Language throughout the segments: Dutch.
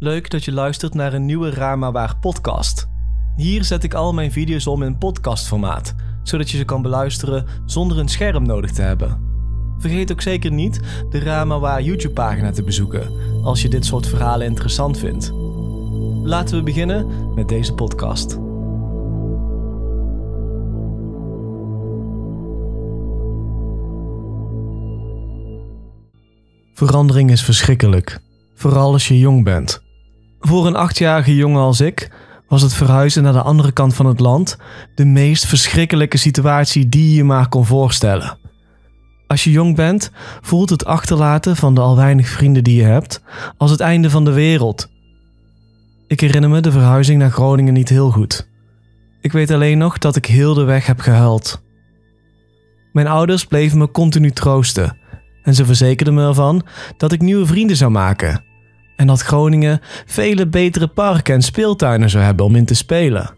Leuk dat je luistert naar een nieuwe Raar Waar podcast. Hier zet ik al mijn video's om in podcastformaat, zodat je ze kan beluisteren zonder een scherm nodig te hebben. Vergeet ook zeker niet de Rama Waar YouTube pagina te bezoeken, als je dit soort verhalen interessant vindt. Laten we beginnen met deze podcast. Verandering is verschrikkelijk, vooral als je jong bent. Voor een achtjarige jongen als ik was het verhuizen naar de andere kant van het land de meest verschrikkelijke situatie die je maar kon voorstellen. Als je jong bent, voelt het achterlaten van de al weinig vrienden die je hebt als het einde van de wereld. Ik herinner me de verhuizing naar Groningen niet heel goed. Ik weet alleen nog dat ik heel de weg heb gehuild. Mijn ouders bleven me continu troosten en ze verzekerden me ervan dat ik nieuwe vrienden zou maken en dat Groningen vele betere parken en speeltuinen zou hebben om in te spelen.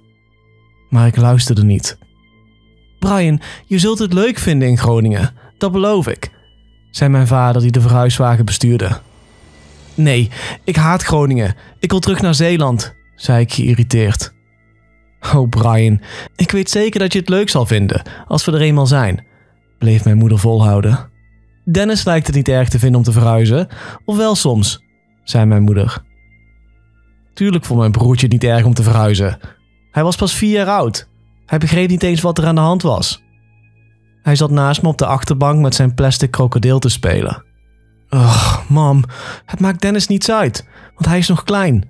Maar ik luisterde niet. Brian, je zult het leuk vinden in Groningen, dat beloof ik, zei mijn vader die de verhuiswagen bestuurde. Nee, ik haat Groningen. Ik wil terug naar Zeeland, zei ik geïrriteerd. Oh, Brian, ik weet zeker dat je het leuk zal vinden als we er eenmaal zijn, bleef mijn moeder volhouden. Dennis lijkt het niet erg te vinden om te verhuizen, of wel soms, zei mijn moeder. Tuurlijk vond mijn broertje het niet erg om te verhuizen. Hij was pas vier jaar oud. Hij begreep niet eens wat er aan de hand was. Hij zat naast me op de achterbank met zijn plastic krokodil te spelen. Ugh, mam, het maakt Dennis niets uit, want hij is nog klein.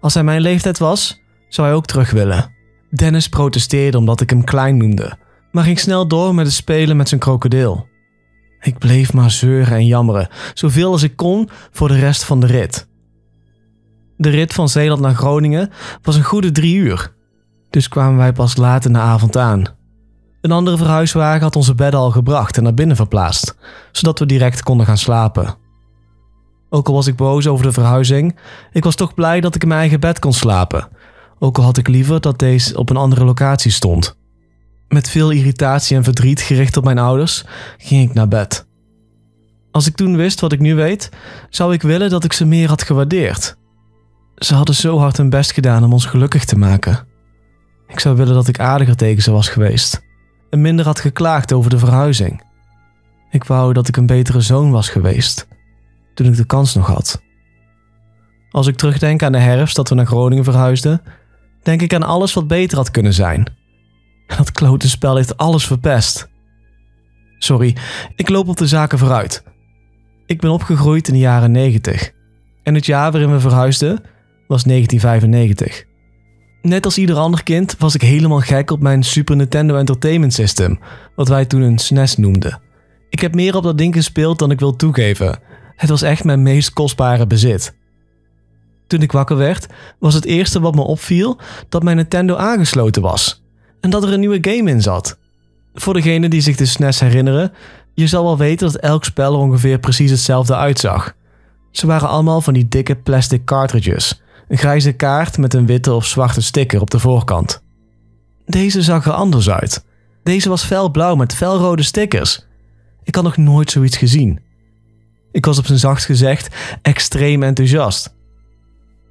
Als hij mijn leeftijd was, zou hij ook terug willen. Dennis protesteerde omdat ik hem klein noemde, maar ging snel door met het spelen met zijn krokodil. Ik bleef maar zeuren en jammeren, zoveel als ik kon voor de rest van de rit. De rit van Zeeland naar Groningen was een goede drie uur, dus kwamen wij pas laat in de avond aan. Een andere verhuiswagen had onze bedden al gebracht en naar binnen verplaatst, zodat we direct konden gaan slapen. Ook al was ik boos over de verhuizing, ik was toch blij dat ik in mijn eigen bed kon slapen, ook al had ik liever dat deze op een andere locatie stond. Met veel irritatie en verdriet gericht op mijn ouders ging ik naar bed. Als ik toen wist wat ik nu weet, zou ik willen dat ik ze meer had gewaardeerd. Ze hadden zo hard hun best gedaan om ons gelukkig te maken. Ik zou willen dat ik aardiger tegen ze was geweest en minder had geklaagd over de verhuizing. Ik wou dat ik een betere zoon was geweest toen ik de kans nog had. Als ik terugdenk aan de herfst dat we naar Groningen verhuisden, denk ik aan alles wat beter had kunnen zijn. Dat klote spel heeft alles verpest. Sorry, ik loop op de zaken vooruit. Ik ben opgegroeid in de jaren 90 en het jaar waarin we verhuisden was 1995. Net als ieder ander kind was ik helemaal gek op mijn Super Nintendo Entertainment System, wat wij toen een SNES noemden. Ik heb meer op dat ding gespeeld dan ik wil toegeven. Het was echt mijn meest kostbare bezit. Toen ik wakker werd, was het eerste wat me opviel dat mijn Nintendo aangesloten was en dat er een nieuwe game in zat. Voor degenen die zich de SNES herinneren, je zal wel weten dat elk spel er ongeveer precies hetzelfde uitzag. Ze waren allemaal van die dikke plastic cartridges, een grijze kaart met een witte of zwarte sticker op de voorkant. Deze zag er anders uit. Deze was felblauw met felrode stickers. Ik had nog nooit zoiets gezien. Ik was op zijn zacht gezegd extreem enthousiast.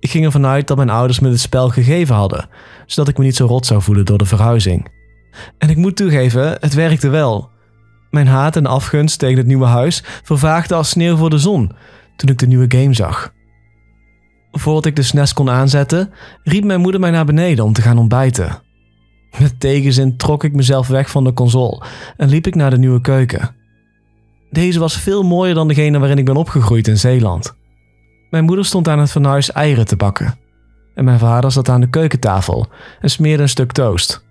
Ik ging ervan uit dat mijn ouders me het spel gegeven hadden, zodat ik me niet zo rot zou voelen door de verhuizing. En ik moet toegeven, het werkte wel. Mijn haat en afgunst tegen het nieuwe huis vervaagde als sneeuw voor de zon toen ik de nieuwe game zag. Voordat ik de SNES kon aanzetten, riep mijn moeder mij naar beneden om te gaan ontbijten. Met tegenzin trok ik mezelf weg van de console en liep ik naar de nieuwe keuken. Deze was veel mooier dan degene waarin ik ben opgegroeid in Zeeland. Mijn moeder stond aan het fornuis eieren te bakken. En mijn vader zat aan de keukentafel en smeerde een stuk toast.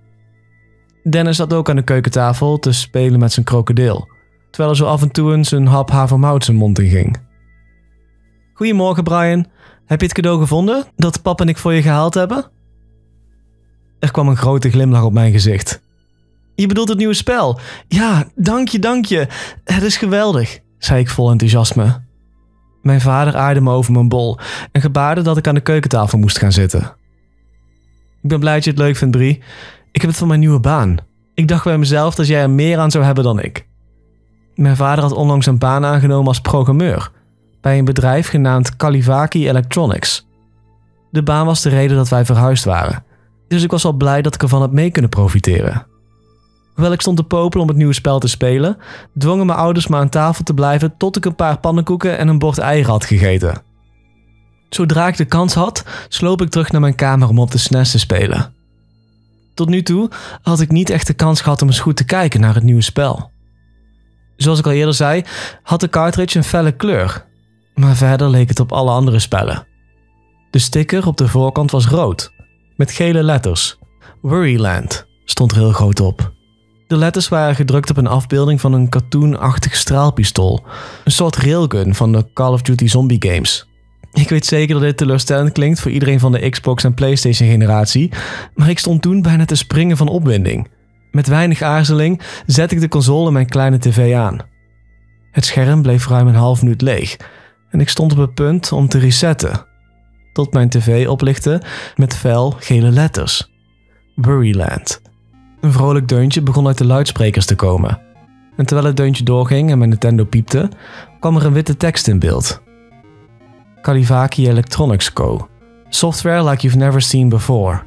Dennis zat ook aan de keukentafel te spelen met zijn krokodil, terwijl er zo af en toe eens een hap havermout zijn mond in ging. Goedemorgen, Brian. Heb je het cadeau gevonden dat pap en ik voor je gehaald hebben? Er kwam een grote glimlach op mijn gezicht. Je bedoelt het nieuwe spel? Ja, dank je, dank je. Het is geweldig, zei ik vol enthousiasme. Mijn vader aaide me over mijn bol en gebaarde dat ik aan de keukentafel moest gaan zitten. Ik ben blij dat je het leuk vindt, Brie. Ik heb het van mijn nieuwe baan. Ik dacht bij mezelf dat jij er meer aan zou hebben dan ik. Mijn vader had onlangs een baan aangenomen als programmeur, bij een bedrijf genaamd Kalivaki Electronics. De baan was de reden dat wij verhuisd waren, dus ik was wel blij dat ik ervan had mee kunnen profiteren. Hoewel ik stond te popelen om het nieuwe spel te spelen, dwongen mijn ouders me aan tafel te blijven tot ik een paar pannenkoeken en een bord eieren had gegeten. Zodra ik de kans had, sloop ik terug naar mijn kamer om op de SNES te spelen. Tot nu toe had ik niet echt de kans gehad om eens goed te kijken naar het nieuwe spel. Zoals ik al eerder zei, had de cartridge een felle kleur, maar verder leek het op alle andere spellen. De sticker op de voorkant was rood, met gele letters. Worryland stond er heel groot op. De letters waren gedrukt op een afbeelding van een cartoonachtig straalpistool, een soort railgun van de Call of Duty zombie games. Ik weet zeker dat dit teleurstellend klinkt voor iedereen van de Xbox en PlayStation generatie, maar ik stond toen bijna te springen van opwinding. Met weinig aarzeling zette ik de console in mijn kleine tv aan. Het scherm bleef ruim een half minuut leeg en ik stond op het punt om te resetten. Tot mijn tv oplichtte met fel gele letters. Worryland. Een vrolijk deuntje begon uit de luidsprekers te komen. En terwijl het deuntje doorging en mijn Nintendo piepte, kwam er een witte tekst in beeld. Kalivaki Electronics Co. Software like you've never seen before.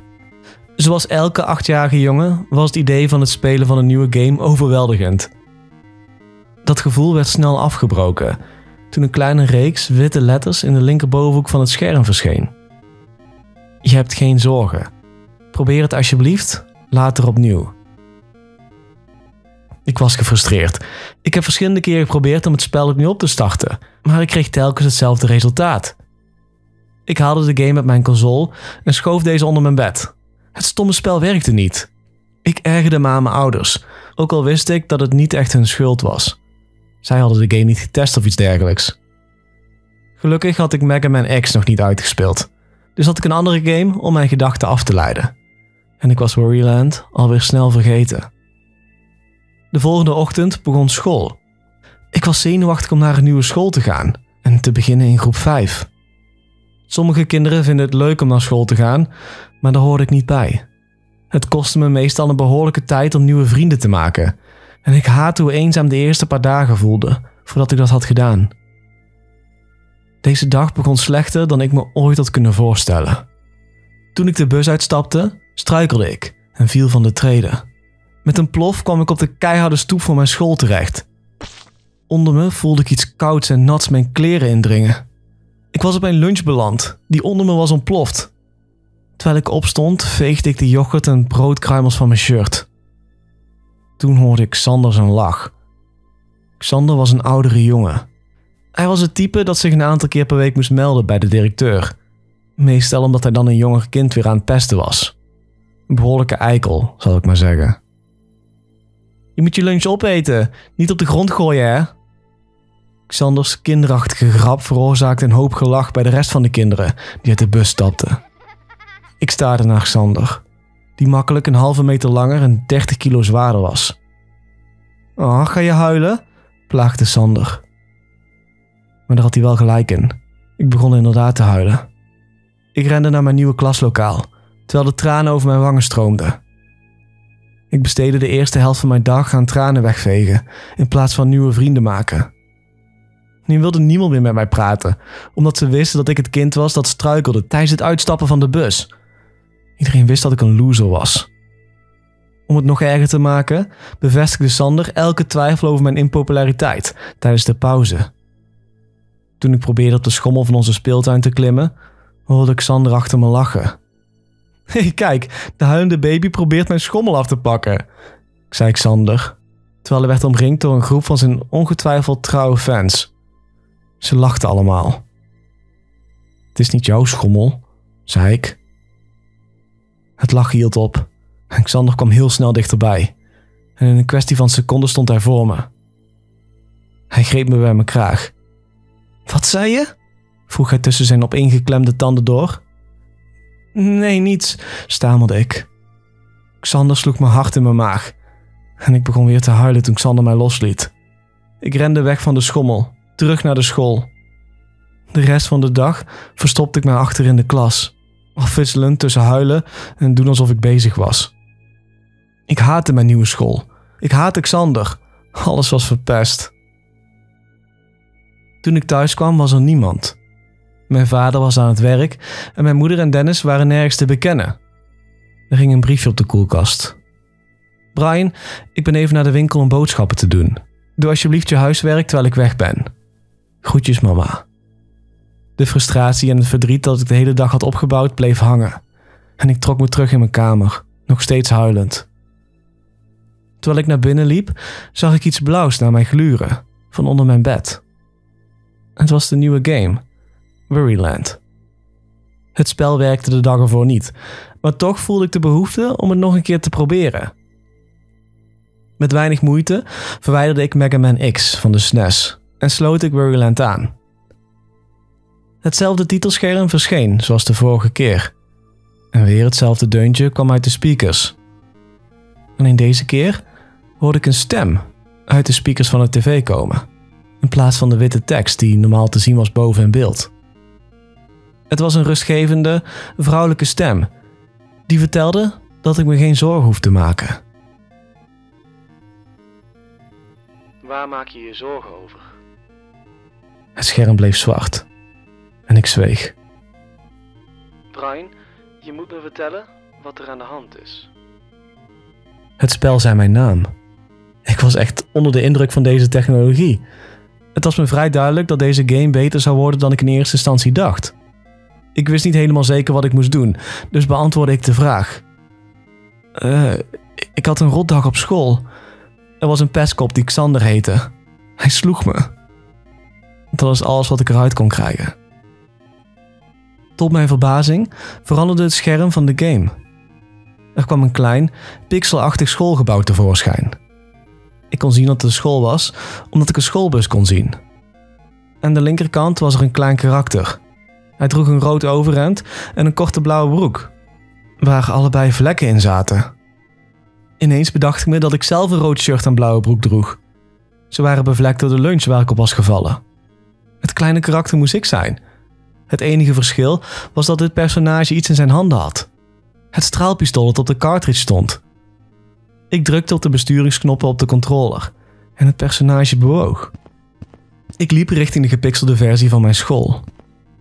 Zoals elke achtjarige jongen was het idee van het spelen van een nieuwe game overweldigend. Dat gevoel werd snel afgebroken toen een kleine reeks witte letters in de linkerbovenhoek van het scherm verscheen. Je hebt geen zorgen. Probeer het alsjeblieft later opnieuw. Ik was gefrustreerd. Ik heb verschillende keren geprobeerd om het spel opnieuw op te starten, maar ik kreeg telkens hetzelfde resultaat. Ik haalde de game met mijn console en schoof deze onder mijn bed. Het stomme spel werkte niet. Ik ergerde me aan mijn ouders, ook al wist ik dat het niet echt hun schuld was. Zij hadden de game niet getest of iets dergelijks. Gelukkig had ik Mega Man X nog niet uitgespeeld, dus had ik een andere game om mijn gedachten af te leiden. En ik was Worryland alweer snel vergeten. De volgende ochtend begon school. Ik was zenuwachtig om naar een nieuwe school te gaan en te beginnen in groep 5. Sommige kinderen vinden het leuk om naar school te gaan, maar daar hoorde ik niet bij. Het kostte me meestal een behoorlijke tijd om nieuwe vrienden te maken. En ik haatte hoe eenzaam de eerste paar dagen voelde voordat ik dat had gedaan. Deze dag begon slechter dan ik me ooit had kunnen voorstellen. Toen ik de bus uitstapte, struikelde ik en viel van de treden. Met een plof kwam ik op de keiharde stoep van mijn school terecht. Onder me voelde ik iets kouds en nats mijn kleren indringen. Ik was op een lunch beland, die onder me was ontploft. Terwijl ik opstond, veegde ik de yoghurt en broodkruimels van mijn shirt. Toen hoorde ik Sander zijn lach. Xander was een oudere jongen. Hij was het type dat zich een aantal keer per week moest melden bij de directeur. Meestal omdat hij dan een jonger kind weer aan het pesten was. Behoorlijke eikel, zal ik maar zeggen. Je moet je lunch opeten, niet op de grond gooien, hè? Xanders kinderachtige grap veroorzaakte een hoop gelach bij de rest van de kinderen die uit de bus stapten. Ik staarde naar Xander, die makkelijk een halve meter langer en 30 kilo zwaarder was. Oh, ga je huilen? plaagde Sander. Maar daar had hij wel gelijk in. Ik begon inderdaad te huilen. Ik rende naar mijn nieuwe klaslokaal, terwijl de tranen over mijn wangen stroomden. Ik besteedde de eerste helft van mijn dag aan tranen wegvegen, in plaats van nieuwe vrienden maken. Nu wilde niemand meer met mij praten, omdat ze wisten dat ik het kind was dat struikelde tijdens het uitstappen van de bus. Iedereen wist dat ik een loser was. Om het nog erger te maken, bevestigde Sander elke twijfel over mijn impopulariteit tijdens de pauze. Toen ik probeerde op de schommel van onze speeltuin te klimmen, hoorde ik Sander achter me lachen. Kijk, de huilende baby probeert mijn schommel af te pakken, zei Xander, terwijl hij werd omringd door een groep van zijn ongetwijfeld trouwe fans. Ze lachten allemaal. Het is niet jouw schommel, zei ik. Het lachen hield op en Xander kwam heel snel dichterbij. En in een kwestie van seconden stond hij voor me. Hij greep me bij mijn kraag. Wat zei je? vroeg hij tussen zijn opeengeklemde tanden door. Nee, niets, stamelde ik. Xander sloeg me hard in mijn maag en ik begon weer te huilen toen Xander mij losliet. Ik rende weg van de schommel, terug naar de school. De rest van de dag verstopte ik mij achter in de klas, afwisselend tussen huilen en doen alsof ik bezig was. Ik haatte mijn nieuwe school. Ik haatte Xander. Alles was verpest. Toen ik thuis kwam was er niemand. Mijn vader was aan het werk en mijn moeder en Dennis waren nergens te bekennen. Er ging een briefje op de koelkast. Brian, ik ben even naar de winkel om boodschappen te doen. Doe alsjeblieft je huiswerk terwijl ik weg ben. Groetjes, mama. De frustratie en het verdriet dat ik de hele dag had opgebouwd bleef hangen. En ik trok me terug in mijn kamer, nog steeds huilend. Terwijl ik naar binnen liep, zag ik iets blauws naar mij gluren, van onder mijn bed. Het was de nieuwe game, Worryland. Het spel werkte de dag ervoor niet, maar toch voelde ik de behoefte om het nog een keer te proberen. Met weinig moeite verwijderde ik Mega Man X van de SNES en sloot ik Worryland aan. Hetzelfde titelscherm verscheen zoals de vorige keer. En weer hetzelfde deuntje kwam uit de speakers. Alleen deze keer hoorde ik een stem uit de speakers van de tv komen, in plaats van de witte tekst die normaal te zien was boven in beeld. Het was een rustgevende, vrouwelijke stem die vertelde dat ik me geen zorgen hoef te maken. Waar maak je je zorgen over? Het scherm bleef zwart en ik zweeg. Brian, je moet me vertellen wat er aan de hand is. Het spel zei mijn naam. Ik was echt onder de indruk van deze technologie. Het was me vrij duidelijk dat deze game beter zou worden dan ik in eerste instantie dacht. Ik wist niet helemaal zeker wat ik moest doen, dus beantwoordde ik de vraag. Uh, ik had een rotdag op school. Er was een pestkop die Xander heette. Hij sloeg me. Dat was alles wat ik eruit kon krijgen. Tot mijn verbazing veranderde het scherm van de game. Er kwam een klein, pixelachtig schoolgebouw tevoorschijn. Ik kon zien dat het een school was, omdat ik een schoolbus kon zien. Aan de linkerkant was er een klein karakter. Hij droeg een rood overhemd en een korte blauwe broek, waar allebei vlekken in zaten. Ineens bedacht ik me dat ik zelf een rood shirt en blauwe broek droeg. Ze waren bevlekt door de lunch waar ik op was gevallen. Het kleine karakter moest ik zijn. Het enige verschil was dat dit personage iets in zijn handen had. Het straalpistool dat op de cartridge stond. Ik drukte op de besturingsknoppen op de controller en het personage bewoog. Ik liep richting de gepixelde versie van mijn school.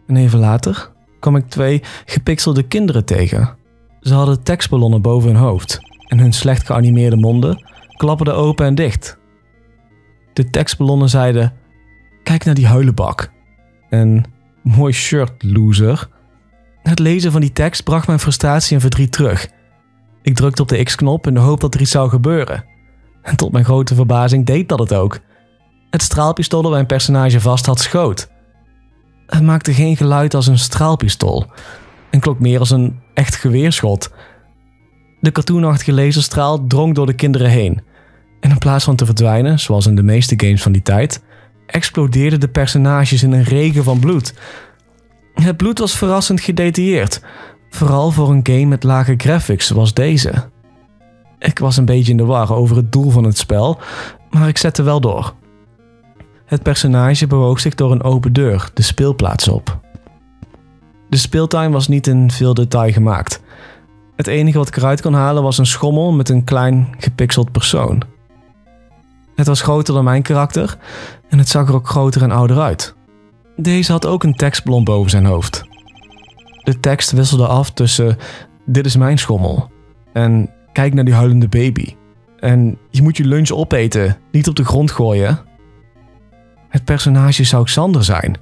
En even later kwam ik twee gepixelde kinderen tegen. Ze hadden tekstballonnen boven hun hoofd en hun slecht geanimeerde monden klapperden open en dicht. De tekstballonnen zeiden: Kijk naar die huilenbak. En mooi shirt, loser. Het lezen van die tekst bracht mijn frustratie en verdriet terug. Ik drukte op de X-knop in de hoop dat er iets zou gebeuren. En tot mijn grote verbazing deed dat het ook. Het straalpistool dat mijn personage vast had schoot. Het maakte geen geluid als een straalpistool en klonk meer als een echt geweerschot. De cartoonachtige laserstraal drong door de kinderen heen. En in plaats van te verdwijnen, zoals in de meeste games van die tijd, explodeerden de personages in een regen van bloed. Het bloed was verrassend gedetailleerd, vooral voor een game met lage graphics zoals deze. Ik was een beetje in de war over het doel van het spel, maar ik zette wel door. Het personage bewoog zich door een open deur de speelplaats op. De speeltuin was niet in veel detail gemaakt. Het enige wat ik eruit kon halen was een schommel met een klein gepixeld persoon. Het was groter dan mijn karakter en het zag er ook groter en ouder uit. Deze had ook een tekstblom boven zijn hoofd. De tekst wisselde af tussen dit is mijn schommel en kijk naar die huilende baby. En je moet je lunch opeten, niet op de grond gooien. Het personage zou Xander zijn.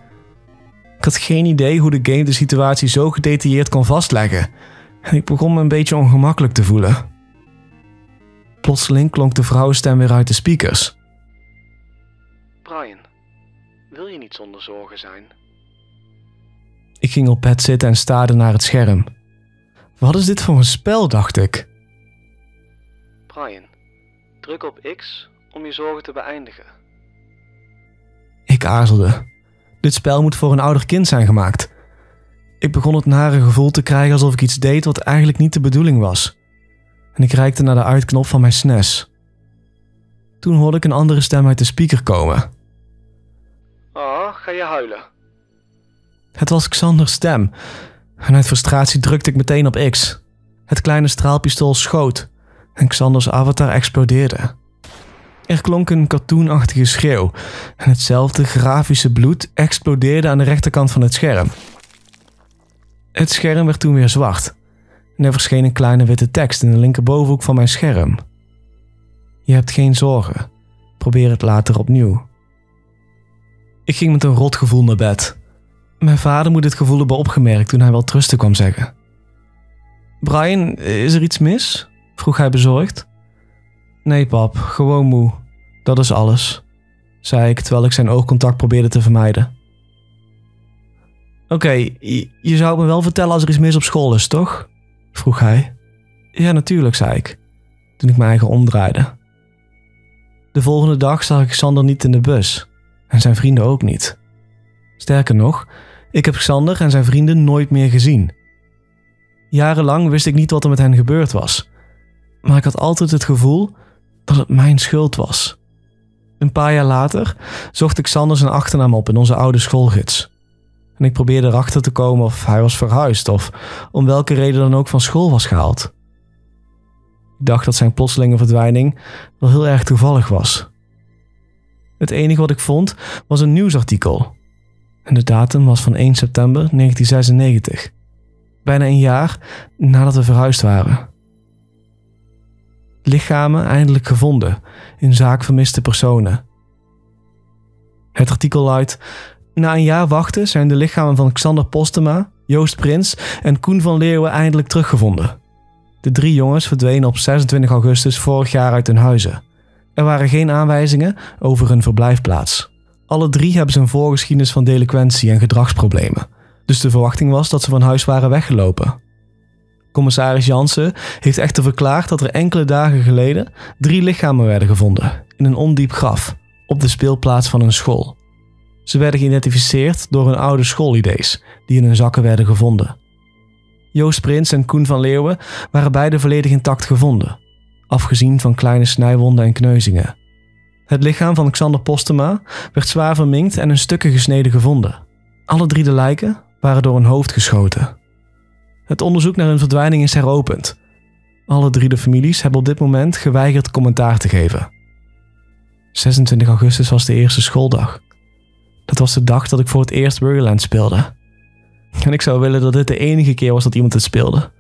Ik had geen idee hoe de game de situatie zo gedetailleerd kon vastleggen. En ik begon me een beetje ongemakkelijk te voelen. Plotseling klonk de vrouwenstem weer uit de speakers. Brian, wil je niet zonder zorgen zijn? Ik ging op bed zitten en staarde naar het scherm. Wat is dit voor een spel, dacht ik. Brian, druk op X om je zorgen te beëindigen. Ik aarzelde. Dit spel moet voor een ouder kind zijn gemaakt. Ik begon het nare gevoel te krijgen alsof ik iets deed wat eigenlijk niet de bedoeling was. En ik reikte naar de uitknop van mijn SNES. Toen hoorde ik een andere stem uit de speaker komen. Oh, ga je huilen? Het was Xanders stem. En uit frustratie drukte ik meteen op X. Het kleine straalpistool schoot en Xanders avatar explodeerde. Er klonk een cartoonachtige schreeuw en hetzelfde grafische bloed explodeerde aan de rechterkant van het scherm. Het scherm werd toen weer zwart en er verscheen een kleine witte tekst in de linkerbovenhoek van mijn scherm. Je hebt geen zorgen. Probeer het later opnieuw. Ik ging met een rot gevoel naar bed. Mijn vader moet dit gevoel hebben opgemerkt toen hij wel trusten kwam zeggen. Brian, is er iets mis? vroeg hij bezorgd. Nee, pap, gewoon moe. Dat is alles, zei ik terwijl ik zijn oogcontact probeerde te vermijden. Oké, je, je zou me wel vertellen als er iets mis op school is, toch? vroeg hij. Ja, natuurlijk, zei ik, toen ik mijn eigen omdraaide. De volgende dag zag ik Xander niet in de bus en zijn vrienden ook niet. Sterker nog, ik heb Xander en zijn vrienden nooit meer gezien. Jarenlang wist ik niet wat er met hen gebeurd was, maar ik had altijd het gevoel dat het mijn schuld was. Een paar jaar later zocht ik Xander zijn achternaam op in onze oude schoolgids. En ik probeerde erachter te komen of hij was verhuisd of om welke reden dan ook van school was gehaald. Ik dacht dat zijn plotselinge verdwijning wel heel erg toevallig was. Het enige wat ik vond was een nieuwsartikel. En de datum was van 1 september 1996. Bijna een jaar nadat we verhuisd waren. Lichamen eindelijk gevonden in zaak vermiste personen. Het artikel luidt: Na een jaar wachten zijn de lichamen van Xander Postema, Joost Prins en Koen van Leeuwen eindelijk teruggevonden. De drie jongens verdwenen op 26 augustus vorig jaar uit hun huizen. Er waren geen aanwijzingen over hun verblijfplaats. Alle drie hebben ze een voorgeschiedenis van delinquentie en gedragsproblemen, dus de verwachting was dat ze van huis waren weggelopen. Commissaris Jansen heeft echter verklaard dat er enkele dagen geleden drie lichamen werden gevonden in een ondiep graf op de speelplaats van een school. Ze werden geïdentificeerd door hun oude schoolidees die in hun zakken werden gevonden. Joost Prins en Koen van Leeuwen waren beide volledig intact gevonden, afgezien van kleine snijwonden en kneuzingen. Het lichaam van Xander Postema werd zwaar verminkt en in stukken gesneden gevonden. Alle drie de lijken waren door hun hoofd geschoten. Het onderzoek naar hun verdwijning is heropend. Alle drie de families hebben op dit moment geweigerd commentaar te geven. 26 augustus was de eerste schooldag. Dat was de dag dat ik voor het eerst Burgerland speelde. En ik zou willen dat dit de enige keer was dat iemand het speelde.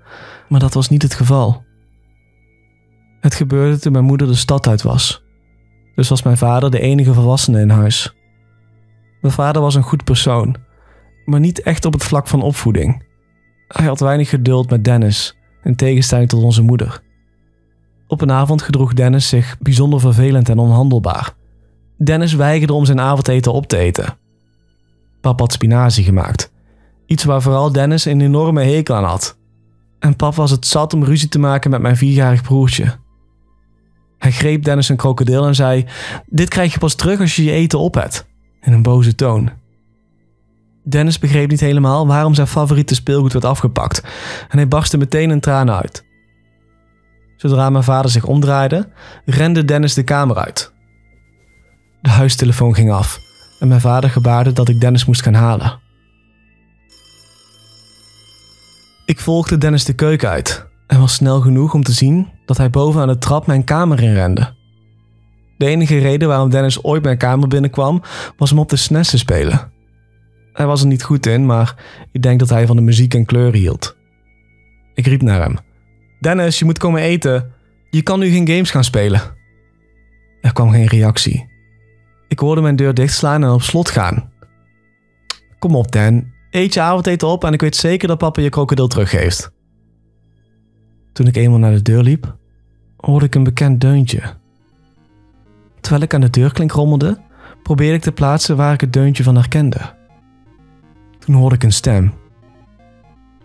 Maar dat was niet het geval. Het gebeurde toen mijn moeder de stad uit was. Dus was mijn vader de enige volwassene in huis. Mijn vader was een goed persoon, maar niet echt op het vlak van opvoeding. Hij had weinig geduld met Dennis, in tegenstelling tot onze moeder. Op een avond gedroeg Dennis zich bijzonder vervelend en onhandelbaar. Dennis weigerde om zijn avondeten op te eten. Pap had spinazie gemaakt. Iets waar vooral Dennis een enorme hekel aan had. En pap was het zat om ruzie te maken met mijn vierjarig broertje. Hij greep Dennis een krokodil en zei: Dit krijg je pas terug als je je eten op hebt. In een boze toon. Dennis begreep niet helemaal waarom zijn favoriete speelgoed werd afgepakt en hij barstte meteen in tranen uit. Zodra mijn vader zich omdraaide, rende Dennis de kamer uit. De huistelefoon ging af en mijn vader gebaarde dat ik Dennis moest gaan halen. Ik volgde Dennis de keuken uit en was snel genoeg om te zien dat hij boven aan de trap mijn kamer inrende. De enige reden waarom Dennis ooit mijn kamer binnenkwam was om op de SNES te spelen. Hij was er niet goed in, maar ik denk dat hij van de muziek en kleuren hield. Ik riep naar hem: Dennis, je moet komen eten. Je kan nu geen games gaan spelen. Er kwam geen reactie. Ik hoorde mijn deur dichtslaan en op slot gaan. Kom op, Dan. Eet je avondeten op en ik weet zeker dat papa je krokodil teruggeeft. Toen ik eenmaal naar de deur liep, hoorde ik een bekend deuntje. Terwijl ik aan de deurklink rommelde, probeerde ik te plaatsen waar ik het deuntje van herkende. Toen hoorde ik een stem.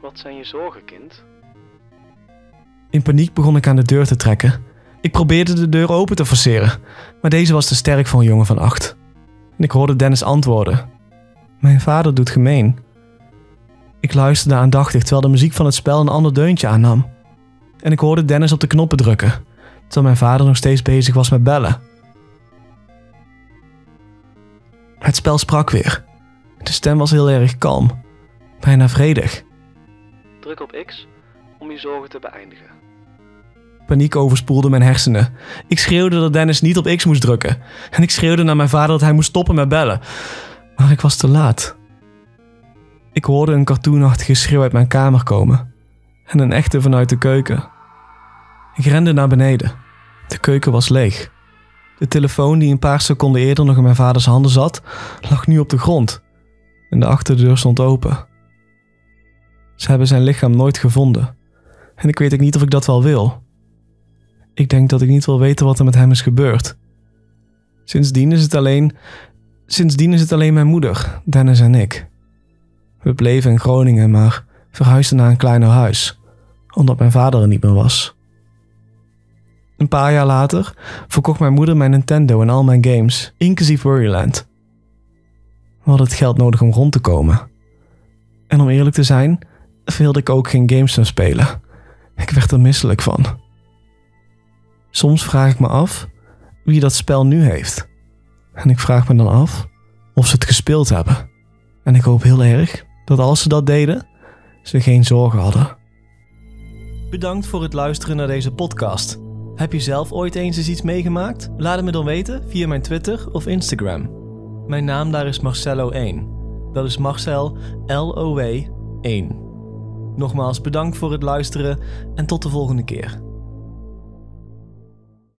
Wat zijn je zorgen, kind? In paniek begon ik aan de deur te trekken. Ik probeerde de deur open te forceren, maar deze was te sterk voor een jongen van acht. En ik hoorde Dennis antwoorden. Mijn vader doet gemeen. Ik luisterde aandachtig terwijl de muziek van het spel een ander deuntje aannam. En ik hoorde Dennis op de knoppen drukken, terwijl mijn vader nog steeds bezig was met bellen. Het spel sprak weer. De stem was heel erg kalm, bijna vredig. Druk op X om je zorgen te beëindigen. Paniek overspoelde mijn hersenen. Ik schreeuwde dat Dennis niet op X moest drukken. En ik schreeuwde naar mijn vader dat hij moest stoppen met bellen. Maar ik was te laat. Ik hoorde een cartoonachtige schreeuw uit mijn kamer komen. En een echte vanuit de keuken. Ik rende naar beneden. De keuken was leeg. De telefoon die een paar seconden eerder nog in mijn vaders handen zat, lag nu op de grond. En de achterdeur stond open. Ze hebben zijn lichaam nooit gevonden. En ik weet ook niet of ik dat wel wil. Ik denk dat ik niet wil weten wat er met hem is gebeurd. Sindsdien is het alleen. Sindsdien is het alleen mijn moeder, Dennis en ik. We bleven in Groningen, maar verhuisden naar een kleiner huis, omdat mijn vader er niet meer was. Een paar jaar later verkocht mijn moeder mijn Nintendo en al mijn games, inclusief Worryland. We hadden het geld nodig om rond te komen. En om eerlijk te zijn, wilde ik ook geen games meer spelen. Ik werd er misselijk van. Soms vraag ik me af wie dat spel nu heeft. En ik vraag me dan af of ze het gespeeld hebben. En ik hoop heel erg dat als ze dat deden, ze geen zorgen hadden. Bedankt voor het luisteren naar deze podcast. Heb je zelf ooit eens eens iets meegemaakt? Laat het me dan weten via mijn Twitter of Instagram. Mijn naam daar is Marcello1. Dat is Marcel L-O-W 1. Nogmaals bedankt voor het luisteren en tot de volgende keer.